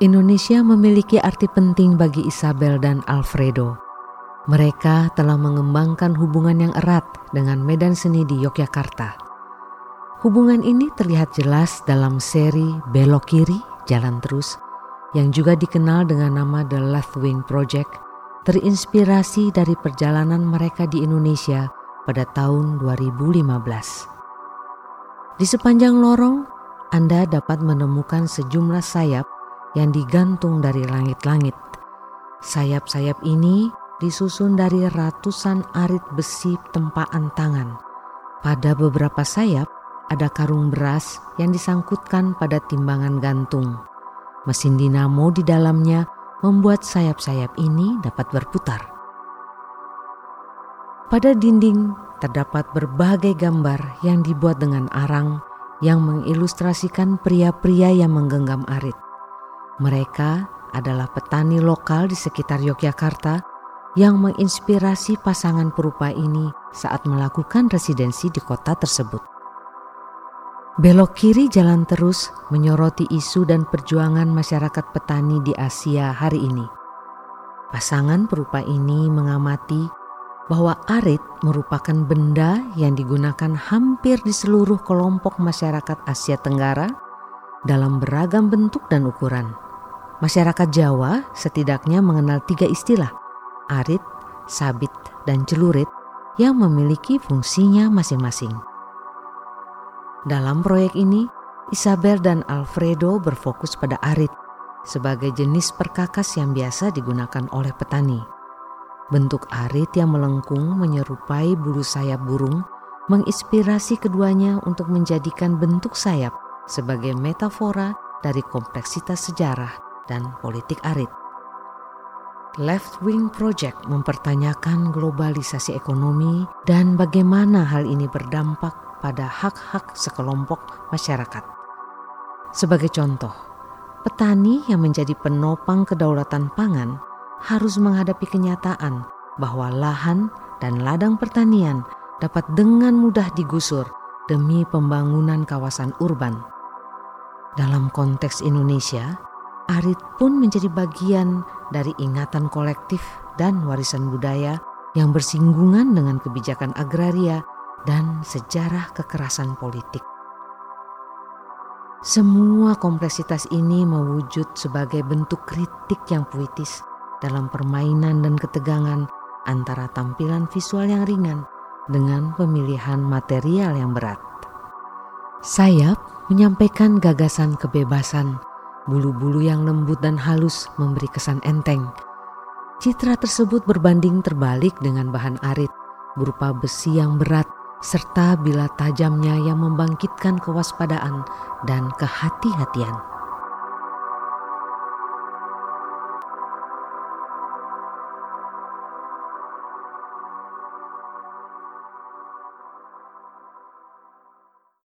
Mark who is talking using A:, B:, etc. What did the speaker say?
A: Indonesia memiliki arti penting bagi Isabel dan Alfredo. Mereka telah mengembangkan hubungan yang erat dengan medan seni di Yogyakarta. Hubungan ini terlihat jelas dalam seri Belok Kiri, Jalan Terus, yang juga dikenal dengan nama The Left Wing Project, terinspirasi dari perjalanan mereka di Indonesia pada tahun 2015. Di sepanjang lorong, Anda dapat menemukan sejumlah sayap yang digantung dari langit-langit. Sayap-sayap ini disusun dari ratusan arit besi tempaan tangan. Pada beberapa sayap ada karung beras yang disangkutkan pada timbangan gantung. Mesin dinamo di dalamnya membuat sayap-sayap ini dapat berputar. Pada dinding terdapat berbagai gambar yang dibuat dengan arang yang mengilustrasikan pria-pria yang menggenggam arit. Mereka adalah petani lokal di sekitar Yogyakarta yang menginspirasi pasangan perupa ini saat melakukan residensi di kota tersebut. Belok kiri jalan terus menyoroti isu dan perjuangan masyarakat petani di Asia hari ini. Pasangan perupa ini mengamati bahwa arit merupakan benda yang digunakan hampir di seluruh kelompok masyarakat Asia Tenggara dalam beragam bentuk dan ukuran. Masyarakat Jawa setidaknya mengenal tiga istilah, arit, sabit, dan celurit yang memiliki fungsinya masing-masing. Dalam proyek ini, Isabel dan Alfredo berfokus pada arit sebagai jenis perkakas yang biasa digunakan oleh petani. Bentuk arit yang melengkung menyerupai bulu sayap burung menginspirasi keduanya untuk menjadikan bentuk sayap sebagai metafora dari kompleksitas sejarah dan politik arit. Left Wing Project mempertanyakan globalisasi ekonomi dan bagaimana hal ini berdampak pada hak-hak sekelompok masyarakat. Sebagai contoh, petani yang menjadi penopang kedaulatan pangan harus menghadapi kenyataan bahwa lahan dan ladang pertanian dapat dengan mudah digusur demi pembangunan kawasan urban. Dalam konteks Indonesia, arit pun menjadi bagian dari ingatan kolektif dan warisan budaya yang bersinggungan dengan kebijakan agraria dan sejarah kekerasan politik. Semua kompleksitas ini mewujud sebagai bentuk kritik yang puitis dalam permainan dan ketegangan antara tampilan visual yang ringan dengan pemilihan material yang berat. Sayap menyampaikan gagasan kebebasan Bulu-bulu yang lembut dan halus memberi kesan enteng. Citra tersebut berbanding terbalik dengan bahan arit berupa besi yang berat serta bila tajamnya yang membangkitkan kewaspadaan dan kehati-hatian.